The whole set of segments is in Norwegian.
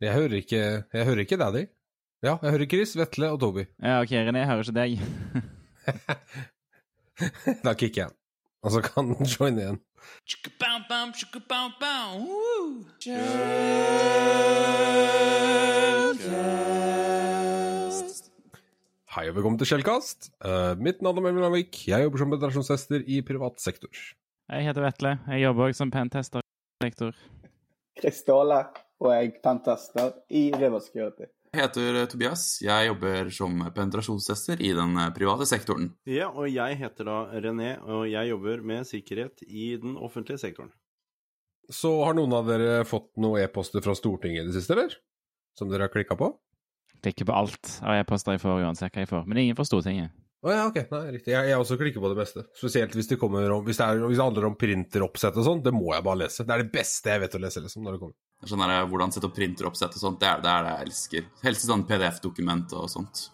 Jeg hører ikke, jeg hører ikke Daddy. Ja, jeg hører Chris, Vetle og Toby. Ja, ok, René jeg hører ikke deg. Da kicker jeg. Og så kan den joine igjen. Hei og velkommen til Skjellkast. Uh, mitt navn er Melvin Lavik. Jeg jobber som penetrasjonstester i privat sektor. Jeg heter Vetle. Jeg jobber også som pentester. Lektor. sektor. Ståle, og jeg pentester i River Security. Jeg heter eh, Tobias. Jeg jobber som penetrasjonstester i den eh, private sektoren. Ja, og jeg heter da René, og jeg jobber med sikkerhet i den offentlige sektoren. Så har noen av dere fått noen e-poster fra Stortinget i det siste, eller? Som dere har klikka på? Klikker på alt av e-poster jeg får, uansett hva jeg får. Men ingen fra Stortinget. Å ja, ok. Nei, riktig. Jeg, jeg også klikker på det meste. Spesielt hvis det, kommer om, hvis det, er, hvis det handler om printeroppsett og sånn. Det må jeg bare lese. Det er det beste jeg vet å lese, liksom, når det kommer. Sånn der, hvordan sette opp printeroppsett og sånt, det er det, er det jeg elsker. Helst sånn PDF-dokument og sånt.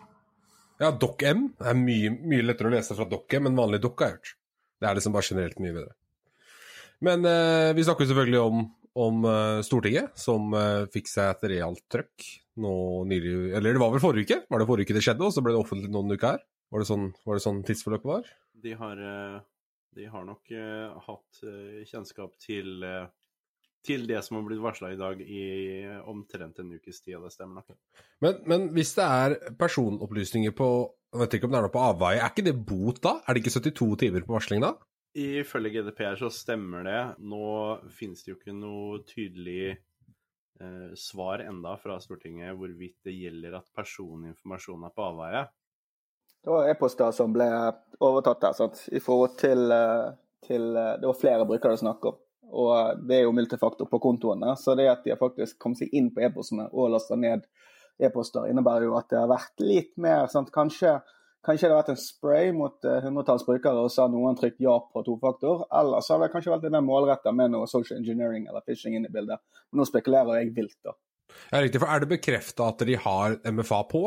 Ja, DocM er mye, mye lettere å lese fra DocM enn vanlig doc, har gjort. Det er liksom bare generelt mye bedre. Men eh, vi snakker jo selvfølgelig om, om uh, Stortinget, som uh, fikk seg et realt trøkk nå nylig Eller det var vel forrige uke? Var det forrige uke det skjedde, og så ble det offentlig noen uker her? Var det sånn, var det sånn tidsforløpet var? De har, eh, de har nok uh, hatt kjennskap til, til det som har blitt varsla i dag i omtrent en ukes tid, og det stemmer nok. Men, men hvis det er personopplysninger på Jeg vet ikke om det er noe på avveie, er ikke det bot da? Er det ikke 72 timer på varsling da? Ifølge GDPR så stemmer det. Nå finnes det jo ikke noe tydelig eh, svar enda fra Stortinget hvorvidt det gjelder at personinformasjon er på avveie. Det var e-poster som ble overtatt der, sant? i forhold til, eh, til eh, Det var flere brukere det snakk om. Og eh, det er jo multifaktor på kontoene, så det at de har faktisk kommet seg inn på e-postene og lasta ned e-poster, innebærer jo at det har vært litt mer sant? Kanskje, kanskje det har vært en spray mot hundretalls uh, brukere, og så har noen trykt ja på tofaktor. Eller så har det kanskje vært mer målretta med noe social engineering eller phishing inn i bildet. Men nå spekulerer jeg vilt, da. Ja, riktig, for Er det bekrefta at de har MFA på?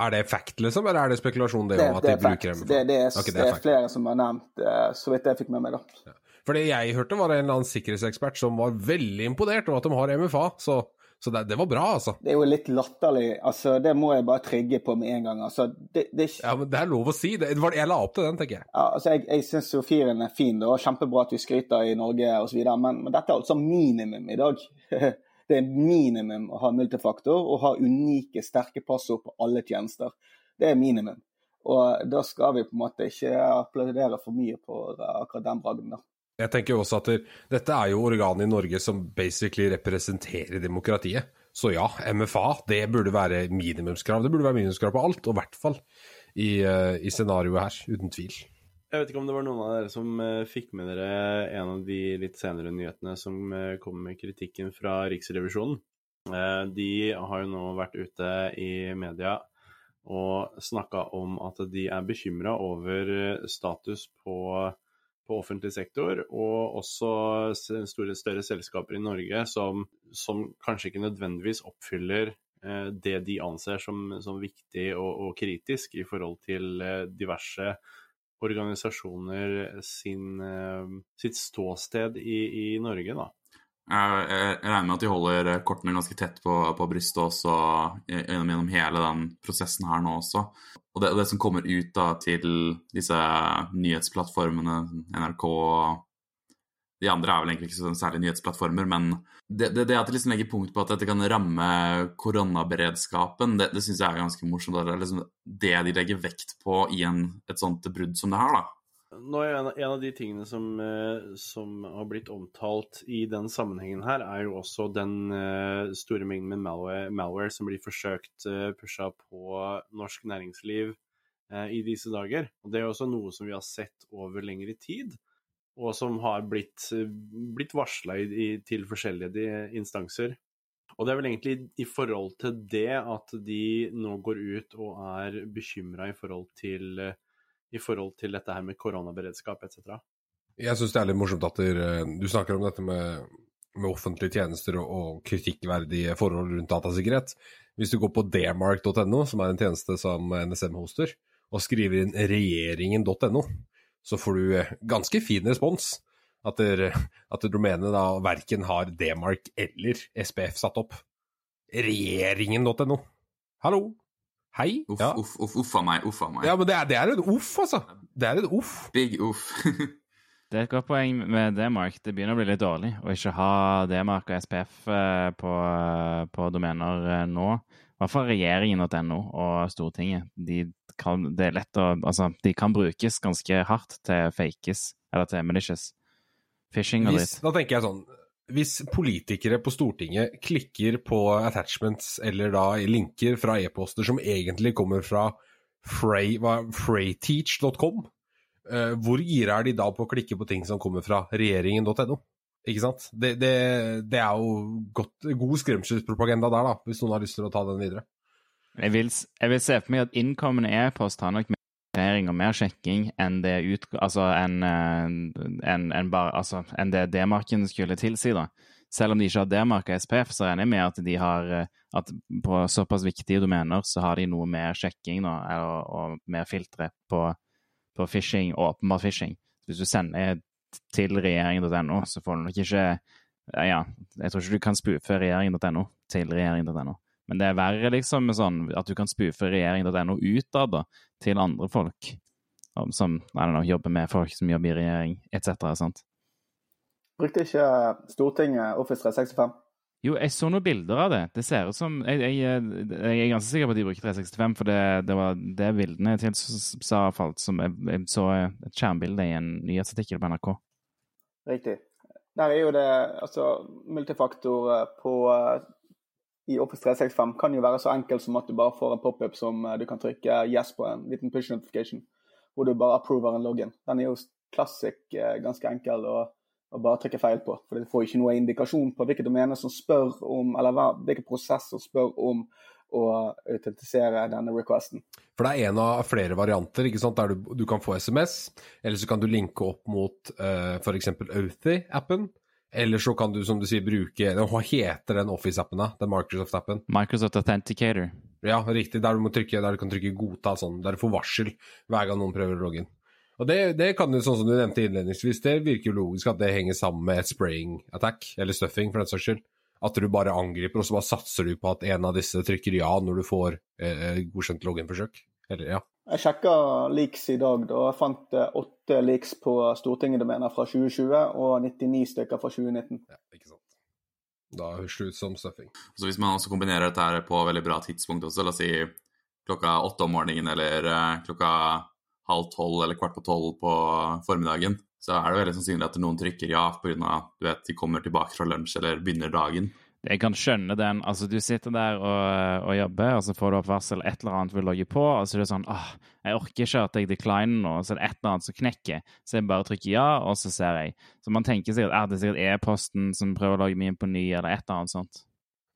Er det fact, liksom, eller er det spekulasjon det, Det, det de? Det, det, er, okay, det er flere som har nevnt, eh, så vidt jeg fikk med meg, da. For det jeg hørte, var en eller annen sikkerhetsekspert som var veldig imponert over at de har MFA, så, så det, det var bra, altså. Det er jo litt latterlig. altså Det må jeg bare trigge på med en gang. altså det, det Ja, men Det er lov å si. Det, det var, jeg la opp til den, tenker jeg. Ja, altså Jeg, jeg syns jo firen er fin, og kjempebra at vi skryter i Norge osv., men, men dette er altså minimum i dag. Det er minimum å ha multifaktor og ha unike, sterke passord på alle tjenester. Det er minimum. Og da skal vi på en måte ikke applaudere for mye på akkurat den bragden. da. Jeg tenker også at dette er jo organet i Norge som basically representerer demokratiet. Så ja, MFA det burde være minimumskrav. Det burde være minimumskrav på alt, og i hvert fall i, eh, i scenarioet her, uten tvil. Jeg vet ikke om det var noen av dere som eh, fikk med dere en av de litt senere nyhetene som eh, kom med kritikken fra Riksrevisjonen. De har jo nå vært ute i media og snakka om at de er bekymra over status på, på offentlig sektor, og også store, større selskaper i Norge som, som kanskje ikke nødvendigvis oppfyller eh, det de anser som, som viktig og, og kritisk i forhold til eh, diverse organisasjoner sin, eh, sitt ståsted i, i Norge, da. Jeg, jeg regner med at de holder kortene ganske tett på, på brystet også gjennom, gjennom hele den prosessen her nå også. Og det, det som kommer ut da til disse nyhetsplattformene, NRK og de andre er vel egentlig ikke så særlig nyhetsplattformer, men det, det, det at det liksom legger punkt på at dette kan ramme koronaberedskapen, det, det syns jeg er ganske morsomt. Det er liksom det de legger vekt på i en, et sånt brudd som det her, da. Nå er en, en av de tingene som, eh, som har blitt omtalt i den sammenhengen her, er jo også den eh, store mengden med malware, malware som blir forsøkt uh, pusha på norsk næringsliv eh, i disse dager. Og Det er også noe som vi har sett over lengre tid, og som har blitt, uh, blitt varsla til forskjellige instanser. Og det er vel egentlig i forhold til det at de nå går ut og er bekymra i forhold til eh, i forhold til dette her med koronaberedskap etc. Jeg syns det er litt morsomt at dere, du snakker om dette med, med offentlige tjenester og, og kritikkverdige forhold rundt datasikkerhet. Hvis du går på dmark.no, som er en tjeneste som NSM hoster, og skriver inn regjeringen.no, så får du eh, ganske fin respons. At, der, at domenet da verken har Dmark eller SPF satt opp. regjeringen.no. Hallo? Hei? Uff, Ja. uff, uff, uff a meg, uff a meg. ja, men det er, det er en uff, altså. Det er en uff. Big uff. Det er et godt poeng med D-mark. Det begynner å bli litt dårlig å ikke ha D-mark og SPF eh, på, eh, på domener eh, nå. I hvert fall regjeringen.no og Stortinget. De kan, det er lett å, altså, de kan brukes ganske hardt til fakes, eller til malicious. Phishing og litt. dritt. da tenker jeg sånn Hvis politikere på Stortinget klikker på attachments eller da linker fra e-poster som egentlig kommer fra Frey, hva- freyteach.com, eh, hvor gira er de da på å klikke på ting som kommer fra regjeringen.no? Ikke sant? Det, det, det er jo godt, god skremselspropaganda der, da, hvis noen har lyst til å ta den videre. Jeg vil, jeg vil se for meg at innkommende e-post har nok mer og mer sjekking enn det, ut, altså, en, en, en bar, altså, enn det D-marken skulle tilsi. da. Selv om de ikke har D-mark og SPF, så regner jeg med at de har eh, at på såpass viktige domener så har de noe mer sjekking da, og, og mer filtre på, på phishing, åpenbart phishing. Hvis du sender til regjeringen.no, så får du nok ikke ja, jeg tror ikke du kan spoofe regjeringen.no til regjeringen.no. Men det er verre liksom med sånn at du kan spoofe regjering.no utad da, til andre folk som know, jobber med folk som jobber i regjering, etc. sant? Brukte ikke Stortinget Office 365? Jo, jeg så noen bilder av det. Det ser ut som Jeg, jeg, jeg er ganske sikker på at de bruker 365, for det, det var det bildene til sa falt som jeg, jeg så et skjermbilde i en nyhetsartikkel på NRK. Riktig. Der er jo det altså multifaktor eh, på eh, i Office 365 kan jo være så enkel som at du bare får en pop-up som eh, du kan trykke yes på en liten push notification, hvor du bare approver en login. Den er jo klassisk eh, ganske enkel å, å bare trykke feil på. For du får ikke noe indikasjon på hvilke domener som spør om, eller hvilken prosess som spør om å autentisere denne requesten. For det er en av flere varianter, ikke sant, der du, du kan få SMS, eller så kan du linke opp mot uh, f.eks. Authy-appen, eller så kan du, som du sier, bruke Hva heter den Office-appen, da? Den Microsoft-appen? Microsoft Authenticator. Ja, riktig. Der du, må trykke, der du kan trykke 'godta', sånn, der du får varsel hver gang noen prøver å logge inn. Og det, det kan jo, sånn som du nevnte innledningsvis, det virker logisk at det henger sammen med et spraying attack, eller stuffing, for den saks skyld. At du bare angriper, og så bare satser du på at en av disse trykker ja når du får eh, godkjent login-forsøk. Eller ja. Jeg sjekka leaks i dag, da. Jeg fant eh, åtte leaks på Stortinget-domener fra 2020 og 99 stykker fra 2019. ja ikke sant. Da høres det ut som stuffing. Så hvis man også kombinerer dette her på veldig bra tidspunkt også, la oss si klokka åtte om morgenen eller eh, klokka halv tolv eller kvart på tolv på formiddagen, så er det veldig sannsynlig at noen trykker ja pga. at vet, de kommer tilbake fra lunsj eller begynner dagen. Jeg kan skjønne den. Altså, du sitter der og, og jobber, og så får du opp varsel et eller annet vil logge på, og så er det sånn åh, jeg orker ikke at jeg decliner nå, så er det et eller annet som knekker. Så jeg bare trykker ja, og så ser jeg. Så man tenker sikkert at det er sikkert e-posten som prøver å logge meg inn på ny, eller et eller annet sånt.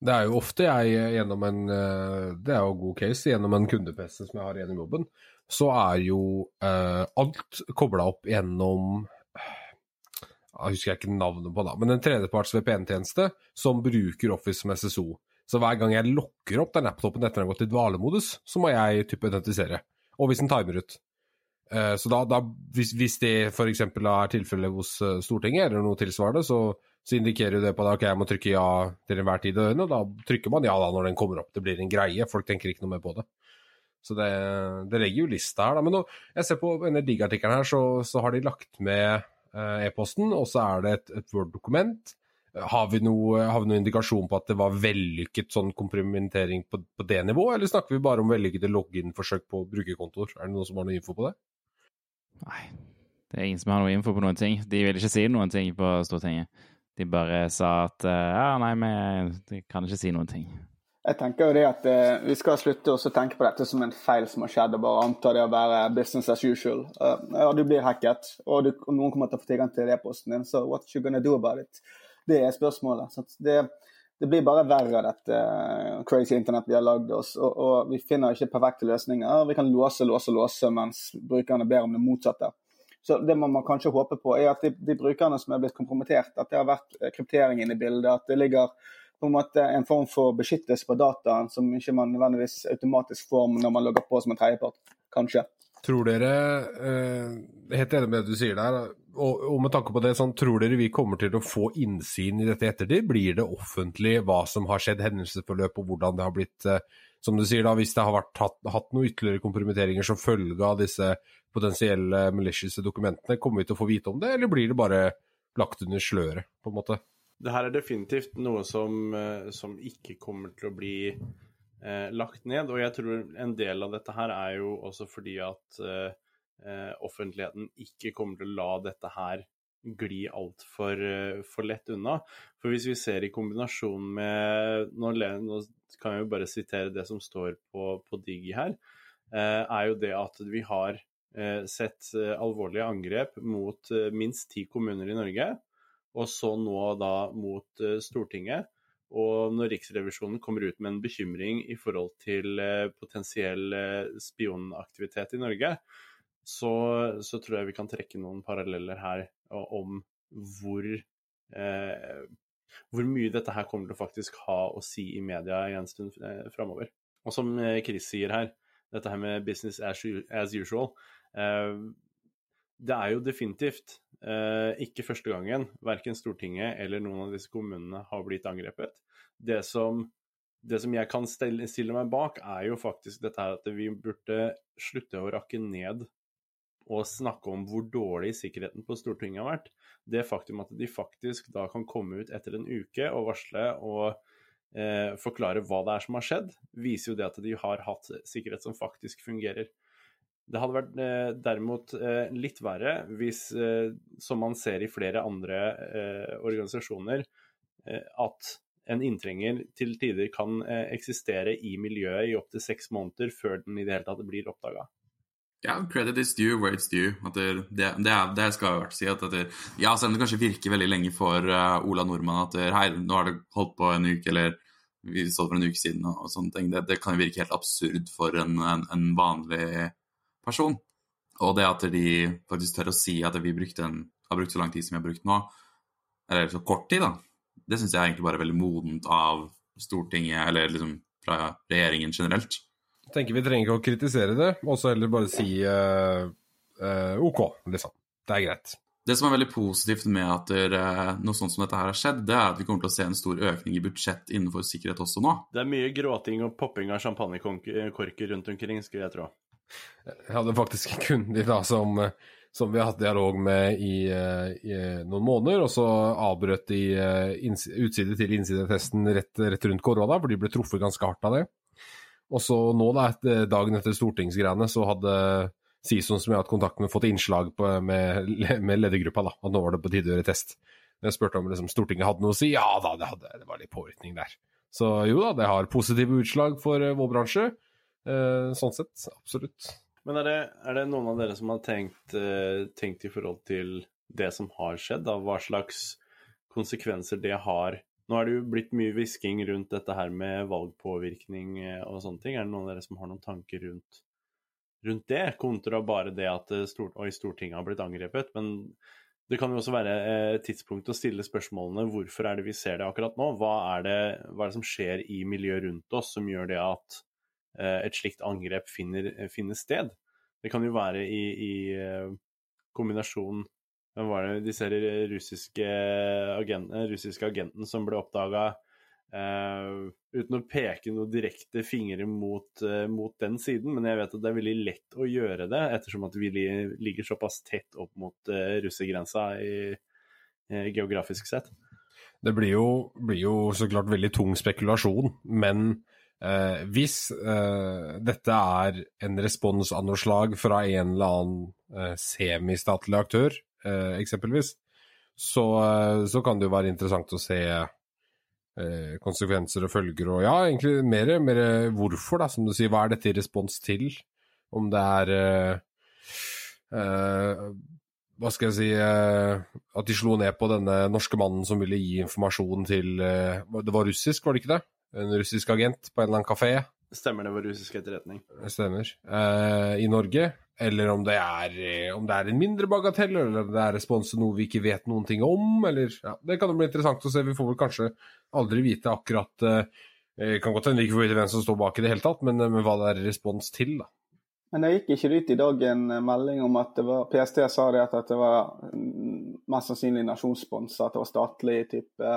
Det er jo ofte jeg gjennom en eh, Det er jo god case. Gjennom en kunde-PC som jeg har gjennom jobben, så er jo eh, alt kobla opp gjennom Jeg husker ikke navnet på, da, men en tredjeparts VPN-tjeneste som bruker Office som SSO. Så hver gang jeg lokker opp den laptopen etter at den har gått i dvalemodus, så må jeg type identifisere. Og hvis den timer ut. Eh, Så da, da hvis, hvis det f.eks. er tilfellet hos eh, Stortinget, eller noe tilsvarende, så, så indikerer det på at ok, jeg må trykke ja til enhver tid i døgnet, da trykker man ja da når den kommer opp. Det blir en greie, folk tenker ikke noe mer på det. Så det, det legger jo lista her, da. Men nå, jeg ser på denne digg-artikkelen her, så, så har de lagt med e-posten, og så er det et, et Word-dokument. Har vi, noen indikasjon på at det var vellykket sånn komprimentering på, på det nivået, eller snakker vi bare om vellykkede login-forsøk på brukerkontoer? Er det noen som har noe info på det? Nei, det er ingen som har noe info på noen ting. De vil ikke si noen ting på Stortinget. De bare sa at eh, ja, nei, vi kan ikke si noen ting. Jeg tenker jo det at eh, Vi skal slutte å tenke på dette som en feil som har skjedd, og bare anta det å være business as usual. Uh, ja, Du blir hacket, og, du, og noen kommer til å få tilgang til e-posten din, så what you gonna do about it? Det er spørsmålet. Det, det blir bare verre, dette uh, crazy internett vi har lagd oss. Og, og vi finner ikke perfekte løsninger. Vi kan låse, låse, låse mens brukerne ber om det motsatte. Så det må man kanskje håpe på, er at de, de brukerne som er blitt kompromittert, at det har vært eh, kryptering inne i bildet, at det ligger på en måte en form for beskyttelse på dataen som ikke man nødvendigvis automatisk får når man logger på som en tredjepart. Kanskje. Tror dere eh, Helt enig med det du sier der. Og, og med tanke på det, sånn, tror dere vi kommer til å få innsyn i dette ettertid? Blir det offentlig hva som har skjedd, hendelsesforløp og hvordan det har blitt eh, Som du sier, da, hvis det har vært, hatt, hatt noen ytterligere kompromitteringer som følge av disse potensielle malicious dokumentene, kommer vi til å få vite om det, eller blir det bare lagt under sløret, på en måte? Det her er definitivt noe som, eh, som ikke kommer til å bli eh, lagt ned. Og jeg tror en del av dette her er jo også fordi at eh, eh offentligheten ikke kommer til å la dette her gli altfor uh, for lett unna. For hvis vi ser i kombinasjon med Nå, nå kan jeg jo bare sitere det som står på, på Digi her. Eh, er jo det at vi har sett alvorlige angrep mot minst ti kommuner i Norge. Og så nå da mot Stortinget. Og når Riksrevisjonen kommer ut med en bekymring i forhold til eh, potensiell eh, spionaktivitet i Norge, så, så, tror jeg vi kan trekke noen paralleller her om hvor, eh, hvor mye dette her kommer til å faktisk ha å si i media i en stund eh, framover. Og som eh, Chris sier her, dette her med business as, usual. Eh, det er jo definitivt Eh, ikke første gangen verken Stortinget eller noen av disse kommunene har blitt angrepet. Det som, det som jeg kan stille, stille, meg bak, er jo faktisk dette her at vi burde slutte å rakke ned og snakke om hvor dårlig sikkerheten på Stortinget har vært. Det faktum at de faktisk da kan komme ut etter en uke og varsle og eh, forklare hva det er som har skjedd, viser jo det at de har hatt sikkerhet som faktisk fungerer. Det hadde vært eh, derimot eh, litt verre hvis, eh, som man ser i flere andre eh, organisasjoner, eh, at en inntrenger til tider kan eh, eksistere i miljøet i opptil seks måneder før den i det hele tatt blir oppdaga. Ja, credit is due where it's due. Det, det, det, det, skal jeg vært si. At det, ja, selv om det kanskje virker veldig lenge for Ola Nordmann at hei, nå har det holdt på en uke, eller vi så for en uke siden og, sånne ting, det, kan virke helt absurd for en, en, en vanlig person. Og det at de faktisk tør å si at vi en, har brukt så lang tid som vi har brukt nå, eller så kort tid, da, det syns jeg egentlig bare er veldig modent av Stortinget, eller liksom fra regjeringen generelt. Jeg tenker Vi trenger ikke å kritisere det, og så heller bare si uh, uh, OK, liksom. Det er greit. Det som er veldig positivt med at det, noe sånt som dette her har skjedd, det er at vi kommer til å se en stor økning i budsjett innenfor sikkerhet også nå. Det er mye gråting og popping av champagnekorker rundt omkring, skulle jeg tro. Jeg hadde faktisk en kunde da, som, som, vi har hatt dialog med i, i, noen måneder, og så avbrøt de eh, utside til innsidetesten rett, rett rundt korona, for de ble truffet ganske hardt av det. Og så nå, da, dagen etter stortingsgreiene, så hadde Sison som jeg har hatt kontakt med, fått innslag på, med, med ledergruppa, da, at nå var det på tide å gjøre test. Jeg spurte om liksom, Stortinget hadde noe å si. Ja da, det, hadde, det var litt påvirkning der. Så jo da, det har positive utslag for vår bransje. Uh, sånn sett, absolutt. Men er det, er det, noen av dere som har tenkt, uh, tenkt, i forhold til det som har skjedd, av hva slags konsekvenser det har? Nå er det jo blitt mye hvisking rundt dette her med valgpåvirkning uh, og sånne ting. Er det noen av dere som har noen tanker rundt, rundt det, kontra bare det at stort, oi, Stortinget har blitt angrepet? Men det kan jo også være et tidspunkt å stille spørsmålene hvorfor er det vi ser det akkurat nå? Hva er det, hva er det som skjer i miljøet rundt oss som gjør det at Eh, et slikt angrep finner, finner, sted. Det kan jo være i, i eh, kombinasjon Hvem var det disse russiske, agenten, russiske agenten som ble oppdaga Uh, uten å peke noe direkte fingre mot, uh, mot, den siden, men jeg vet at det er veldig lett å gjøre det, ettersom at vi ligger såpass tett opp mot uh, russergrensa geografisk sett. Det blir jo, blir jo, så klart veldig tung spekulasjon, men Eh, hvis eh, dette er en respons av noe slag fra en eller annen eh, semistatlig aktør, eh, eksempelvis, så, eh, så, kan det jo være interessant å se eh, konsekvenser og følger, og ja, egentlig mer, mer, hvorfor, da, som du sier. Hva er dette i respons til? Om det er hva skal jeg si At de slo ned på denne norske mannen som ville gi informasjon til Det var russisk, var det ikke det? En russisk agent på en eller annen kafé. Stemmer det var russisk etterretning. Det stemmer. Eh, I Norge. Eller om det, er, om det er en mindre bagatell, eller om det er respons til noe vi ikke vet noen ting om. Eller, ja, det kan jo bli interessant å se. Vi får vel kanskje aldri vite akkurat eh, Kan godt hende vi ikke får vite hvem som står bak i det hele tatt, men, men hva det er respons til, da. Men det gikk ikke ut i dag en melding om at det var PST sa det at det var mm, mest sannsynlig nasjonssponsa, at det var statlig type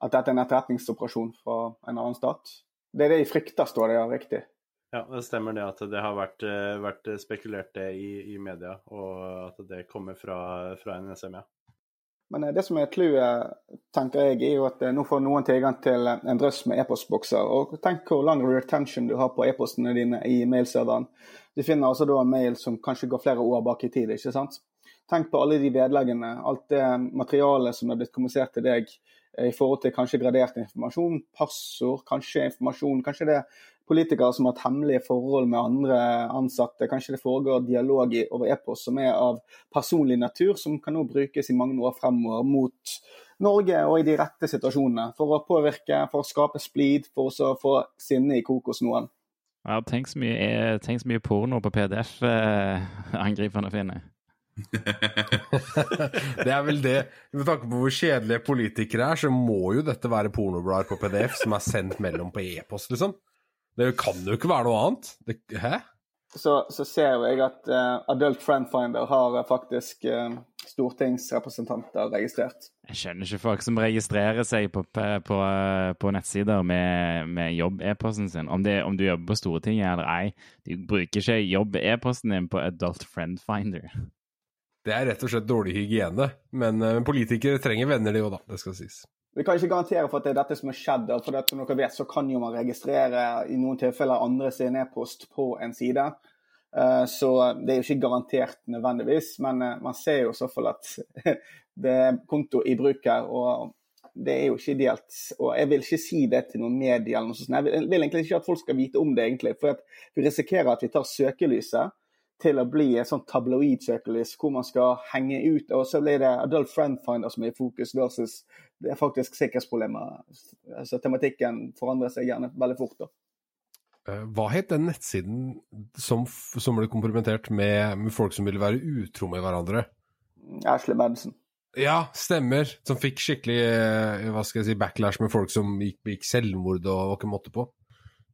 At dette er en etterretningsoperasjon fra en annen stat. Det er det de frykter, står det ja, riktig. Ja, det stemmer det at det har vært, eh, vært spekulert det i, i, media, og at det kommer fra, fra NSM, ja. Men eh, det som er clouet, tenker jeg, er jo at eh, nå får noen tilgang til en drøss med e-postbokser. Og tenk hvor lang retention du har på e-postene dine i mailserveren. Du finner altså da en mail som kanskje går flere år bak i tid. ikke sant? Tenk på alle de vedleggene, alt det materialet som er blitt kommunisert til deg i forhold til kanskje gradert informasjon, passord, kanskje informasjon. Kanskje det er politikere som har hatt hemmelige forhold med andre ansatte. Kanskje det foregår dialog over e-post som er av personlig natur, som kan nå brukes i mange år fremover mot Norge og i de rette situasjonene. For å påvirke, for å skape splid, for å få sinne i kokos noen. Ja, tenk så mye, eh, tenk så mye porno på PDF-angriperne eh, finner. det er vel det. Med tanke på hvor kjedelige politikere er, så må jo dette være pornoblader på PDF som er sendt mellom på e-post, liksom. Det kan jo ikke være noe annet. Det, hæ? Så, så, ser jo jeg at uh, Adult Friend Finder har uh, faktisk uh, stortingsrepresentanter registrert. Jeg skjønner ikke folk som registrerer seg på, på, på nettsider med, med jobb-e-posten sin. Om, det, om, du jobber på Stortinget eller ei, du bruker ikke jobb-e-posten din på Adult Friend Finder. Det er rett og slett dårlig hygiene. Men uh, politikere trenger venner, de òg, da. Det skal sies. Vi kan ikke garantere for at det er dette som har skjedd. for det, som dere vet, så kan jo man registrere i noen tilfeller andre sin e-post på en side. Uh, så det er jo ikke garantert nødvendigvis, men uh, man ser jo i så fall at det er konto i bruk her. og det er jo ikke ideelt. Og jeg vil ikke si det til noen medier eller noe sånt. Jeg vil egentlig ikke at folk skal vite om det, egentlig. For vi risikerer at vi tar søkelyset til å bli en sånn tabloid-søkelys hvor man skal henge ut. Og så blir det adult friend finder som er i fokus, versus det er faktisk sikkerhetsproblemer. Altså Tematikken forandrer seg gjerne veldig fort. da. Eh, hva het den nettsiden som, som ble kompromittert med, med, folk som ville være utro med hverandre? Ashley Madison. Ja, stemmer. Som fikk skikkelig eh, hva skal jeg si, backlash med folk som gikk, gikk selvmord og var ikke måte på.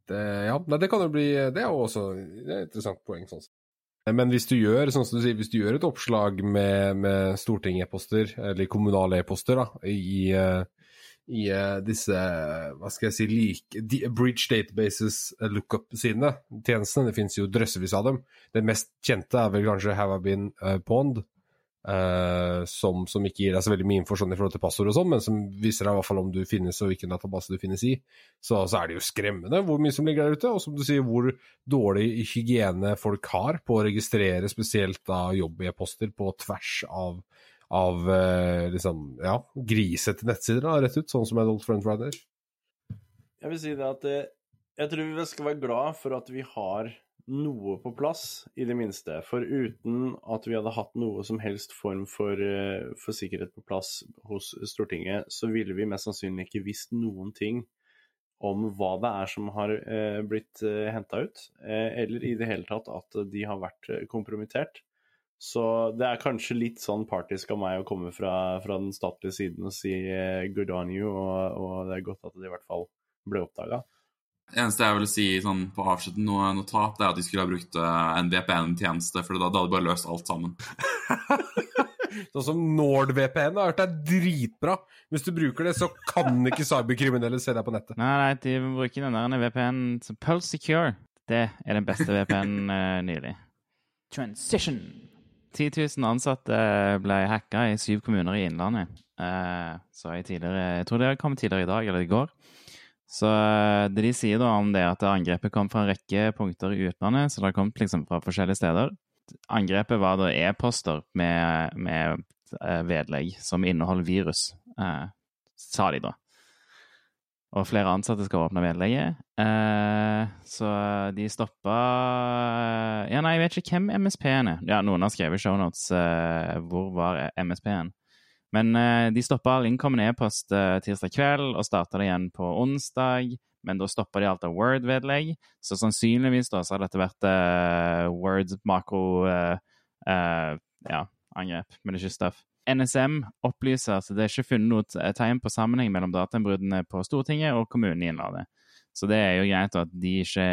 Det, ja, det kan jo bli Det er jo også et interessant poeng. sånn. Men hvis du gjør sånn som du sier, hvis du gjør et oppslag med, med Stortinget-e-poster, eller kommunale e-poster, i, i uh, disse hva skal jeg si, like, Bridge Databases uh, lookup-sidene, tjenestene, det finnes jo drøssevis av dem. Den mest kjente er vel kanskje Have I Been Pond, Uh, som, som, ikke gir deg så veldig mye info sånn i forhold til passord og sånn, men som viser deg i hvert fall om du finnes og hvilken database du finnes i. Så, så, er det jo skremmende hvor mye som ligger der ute, og som du sier, hvor dårlig hygiene folk har på å registrere spesielt da jobb-e-poster på tvers av, av uh, liksom, ja, grisete nettsider, da, rett ut, sånn som Adult Friend Friday. Jeg vil si det at jeg tror vi skal være glad for at vi har noe på plass, i det minste. For uten at vi hadde hatt noe som helst form for, eh, for, sikkerhet på plass hos Stortinget, så ville vi mest sannsynlig ikke visst noen ting om hva det er som har eh, blitt eh, henta ut, eh, eller i det hele tatt at de har vært kompromittert. Så det er kanskje litt sånn partisk av meg å komme fra, fra den statlige siden og si good on you, og, og, det er godt at det i hvert fall ble oppdaga. Det eneste jeg vil si sånn, på avslutten noe, noe tap, det er at de skulle ha brukt uh, en VPN-tjeneste, for da, da hadde de bare løst alt sammen. sånn som NordVPN har hørt er dritbra. Hvis du bruker det, så kan ikke cyberkriminelle se deg på nettet. Nei, nei, de bruker den der VPN Pulse Secure. Det er den beste VPN uh, eh, nylig. Transition. 10 000 ansatte ble hacka i syv kommuner i Innlandet. Uh, så jeg, tidligere, jeg tror det kom tidligere i dag eller i går. Så eh, det de sier da om det at angrepet kom fra en rekke punkter i utlandet, så det har kommet liksom fra forskjellige steder. Angrepet var da e-poster med, med uh, vedlegg som inneholder virus, eh, sa de da. Og flere ansatte skal åpne vedlegget. Eh, så de stoppa Ja, nei, jeg vet ikke hvem MSP-en er. Ja, noen har skrevet i shownotes. eh, hvor var MSP-en? Men eh, de stoppa all innkommende e-post eh, tirsdag kveld og starta det igjen på onsdag. Men da stoppa de alt av Word-vedlegg, så sannsynligvis da så har dette vært uh, Word makro uh, uh, ja, men ikke stuff. NSM opplyser at det er ikke funnet noe tegn på sammenheng mellom datainnbruddene på Stortinget og kommunen i Innlandet. Så det er jo greit at de ikke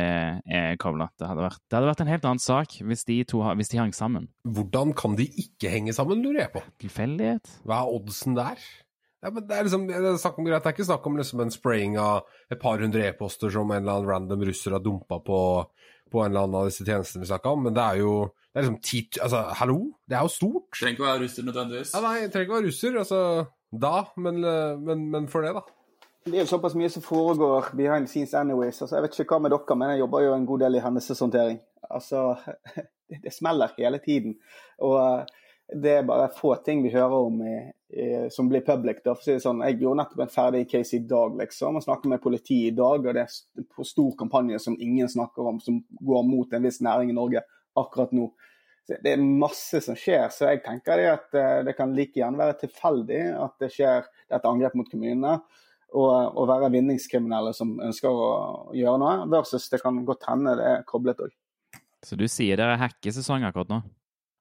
er, kobla. Det, hadde vært- det hadde vært en helt annen sak hvis de to hvis de hang sammen. Hvordan kan de ikke henge sammen, lurer jeg på. Tilfeldighet? Hva er oddsen der? Ja, men det er liksom, det er, snakk om, det er ikke snakk om liksom en spraying av et par hundre e-poster som en eller annen random russer har dumpa på, på en eller annen av disse tjenestene vi snakka om, men det er jo det er liksom tit, altså, Hallo? Det er jo stort. Trenger ikke å være russer nødvendigvis. Ja, nei, trenger ikke å være russer, altså da, men, men, men for det, da. Det er jo såpass mye som foregår behind the scenes anyways. Altså, jeg vet ikke hva med dere, men jeg jobber jo en god del i hendelseshåndtering. Altså, det, det smeller hele tiden. Og eh, det er bare få ting vi hører om i, i, som blir public. Da. Si sånn, jeg gjorde nettopp en ferdig case i dag, liksom. Og snakket med politiet i dag, og det er stor kampanje som ingen snakker om, som går mot en viss næring i Norge akkurat nå. Det er masse som skjer, så jeg tenker det at eh, det kan like gjerne være tilfeldig at det skjer dette angrepet mot kommunene og, å være vinningskriminelle som ønsker å gjøre noe, versus det kan godt hende det er koblet òg. Så du sier det er hackesesong akkurat nå?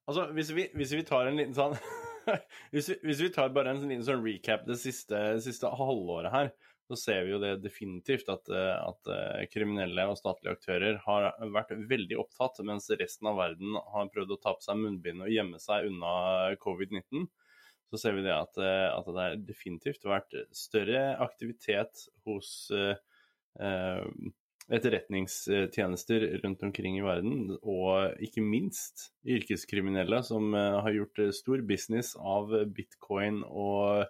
Altså, hvis vi, hvis vi tar en liten sånn hvis, vi, hvis vi tar bare en liten sånn recap det siste, siste halvåret her, så ser vi jo det definitivt at, at eh, kriminelle og statlige aktører har vært veldig opptatt, mens resten av verden har prøvd å ta på seg munnbind og gjemme seg unna covid-19. Så ser vi det at, eh, at det har definitivt vært større aktivitet hos eh, eh, etterretningstjenester rundt omkring i verden, og ikke minst yrkeskriminelle som har gjort stor business av bitcoin og,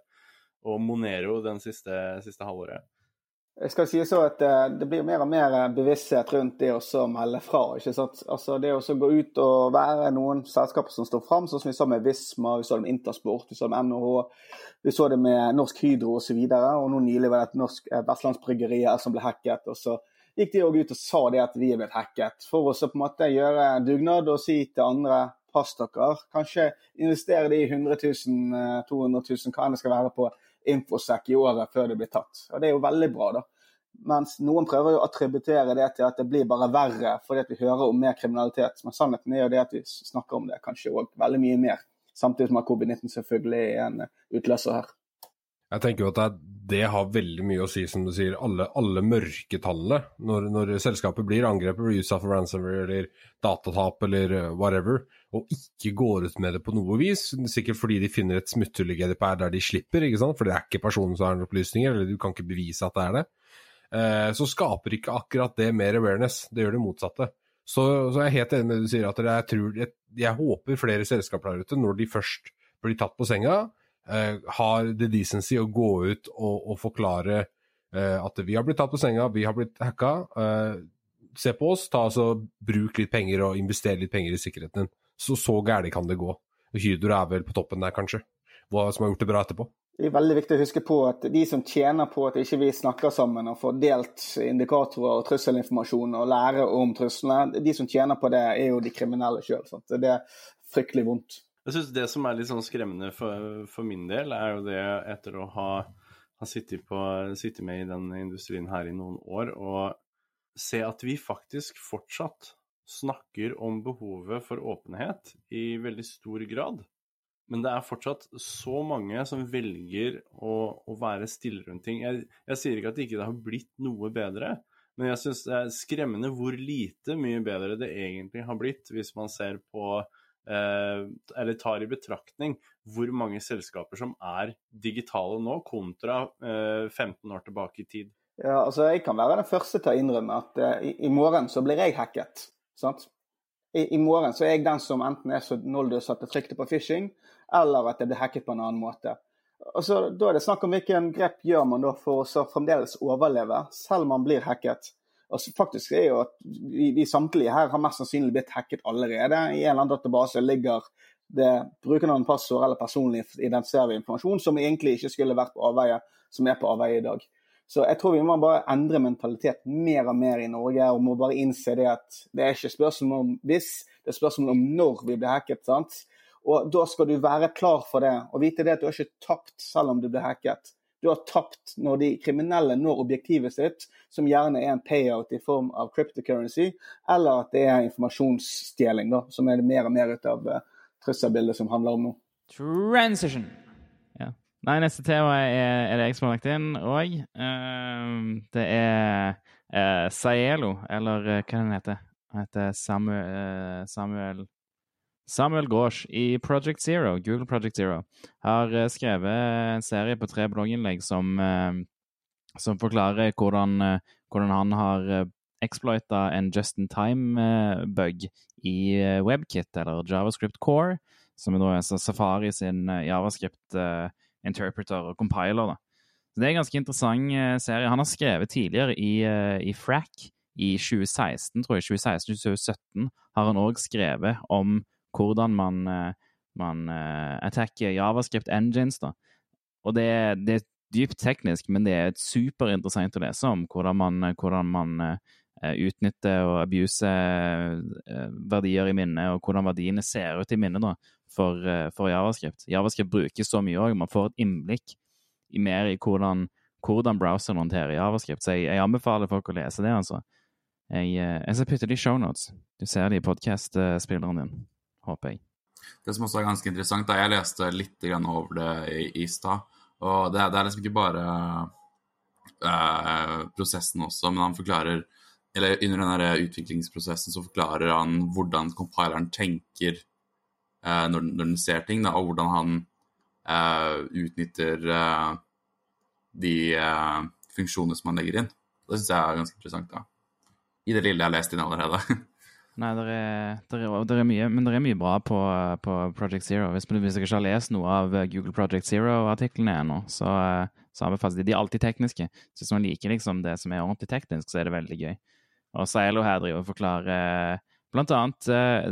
og Monero den siste, siste halvåret. Jeg skal si så at eh, Det blir mer og mer bevissthet rundt det å melde fra. ikke sant? Altså Det å gå ut og være noen selskaper som står fram, sånn som vi så med Visma, vi så det med Intersport, vi så det med NHH, vi så det med Norsk Hydro osv. Og, så og nå nylig var det et norsk Vestlandsbryggeri vestlandsbryggerier som ble hacket. og så gikk de òg ut og sa det at vi er blitt hacket, for å så på en måte gjøre dugnad og si til andre pass dere. Kanskje investere de 100 000, eh, 200 000, hva enn det skal være på infosec i året før det blir tatt. Og Det er jo veldig bra, da. Mens noen prøver å attributere det til at det blir bare verre fordi at vi hører om mer kriminalitet. Men sannheten er jo det at vi snakker om det kanskje òg veldig mye mer. Samtidig som at covid-19 selvfølgelig er en utløser her. Jeg tenker jo at det, det har veldig mye å si, som du sier. Alle, alle mørketallene når, når selskapet blir angrepet, blir utsatt for ransomware eller datatap eller uh, whatever, og ikke går ut med det på noe vis, sikkert fordi de finner et smutthull i GDPR der de slipper, ikke sant? for det er ikke personen som har opplysninger, eller du kan ikke bevise at det er det, eh, så skaper ikke akkurat det mer awareness. Det gjør det motsatte. Så, så jeg er helt enig med det du sier, at jeg, tror, jeg, jeg håper flere selskaper der ute, når de først blir tatt på senga, eh, har the decency å gå ut og, og forklare eh, at vi har blitt tatt på senga, vi har blitt hacka. Eh, se på oss, ta altså, bruk litt penger og investere litt penger i sikkerheten din. Så så gærent kan det gå. Hydro er vel på toppen der, kanskje. Hva som har gjort det bra etterpå. Det er veldig viktig å huske på at de som tjener på at ikke vi snakker sammen og får delt indikatorer og trusselinformasjon og lærer om truslene, de som tjener på det, er jo de kriminelle sjøl. Det er fryktelig vondt. Jeg synes Det som er litt sånn skremmende for, for min del, er jo det etter å ha, ha sittet, på, sittet med i den industrien her i noen år, og se at vi faktisk fortsatt snakker om behovet for åpenhet i veldig stor grad. Men det er fortsatt så mange som velger å, å være stille rundt ting. Jeg, jeg sier ikke at det ikke har blitt noe bedre, men jeg syns det er skremmende hvor lite mye bedre det egentlig har blitt, hvis man ser på Eller tar i betraktning hvor mange selskaper som er digitale nå, kontra eh, 15 år tilbake i tid. Ja, altså Jeg kan være den første til å innrømme at eh, i, i morgen så blir jeg hacket. sant? I, I, morgen så er jeg den som enten er så noldus at jeg trykte på phishing, eller at jeg blir hacket på en annen måte. Og så, Da er det snakk om hvilken grep gjør man da for å fremdeles overleve, selv om man blir hacket. Og faktisk er jo at vi, vi, samtlige her har mest sannsynlig blitt hacket allerede. I en eller annen database ligger det brukernavn, passord eller personlig identifiserende informasjon som egentlig ikke skulle vært på avveie, som er på avveie i dag. Så jeg tror vi må bare endre mentalitet mer og mer i Norge, og må bare innse det at det er ikke spørsmål om hvis, det er spørsmål om når vi blir hacket. sant? Og da skal du være klar for det, og vite det at du har ikke tapt selv om du blir hacket. Du har tapt når de kriminelle når objektivet sitt, som gjerne er en payout i form av cryptocurrency, eller at det er informasjonsstjeling, da, som er det mer og mer ut av uh, trusselbildet som handler om nå. Transition. Ja. Nei, neste tema er, er det jeg som har lagt inn òg. Uh, det er uh, Saelo, eller eh, hva den heter Han heter Samuel, eh, Samuel Samuel Grosh i Project Zero, Google Project Zero, har eh, skrevet en serie på tre blogginnlegg som, eh, som forklarer hvordan, eh, hvordan han har exploita en just in time-bug i WebKit, eller JavaScript Core, som er altså Safari sin eh, javascript eh, interpreter og compiler. da. Så Det er en ganske interessant serie. Han har skrevet tidligere i, i Frack i 2016, tror jeg. 2016-2017 har han òg skrevet om hvordan man, eh, man eh, attacker javascript engines. da. Og det, det er dypt teknisk, men det er superinteressant å lese om hvordan man, hvordan man eh, utnytter og abuser verdier i minnet, og hvordan verdiene ser ut i minnet da, for, for javascript. Javascript brukes så mye òg, man får et innblikk i mer i hvordan, hvordan browseren håndterer javascript. Så jeg, jeg anbefaler folk å lese det, altså. Jeg, jeg skal putte det i shownotes. Du ser det i podkast-spilleren din, håper jeg. Det som også er ganske interessant, da jeg leste litt over det i, i stad, og det, det er liksom ikke bare eh, prosessen også, men han forklarer eller under den utviklingsprosessen så forklarer han hvordan compileren tenker eh, når, når den ser ting, da, og hvordan han eh, utnytter eh, de eh, funksjonene som han legger inn. Det syns jeg er ganske interessant. da. I det lille jeg har lest inn allerede. Nei, det er, er, er mye, men det er mye bra på, på Project Zero. Hvis, hvis dere ikke har lest noe av eh, Google Project Zero-artiklene ennå, så, eh, så anbefales de. De er alltid tekniske. Så hvis man liker liksom det som er ordentlig teknisk, så er det veldig gøy. Og Saelo her driver og forklarer blant annet eh,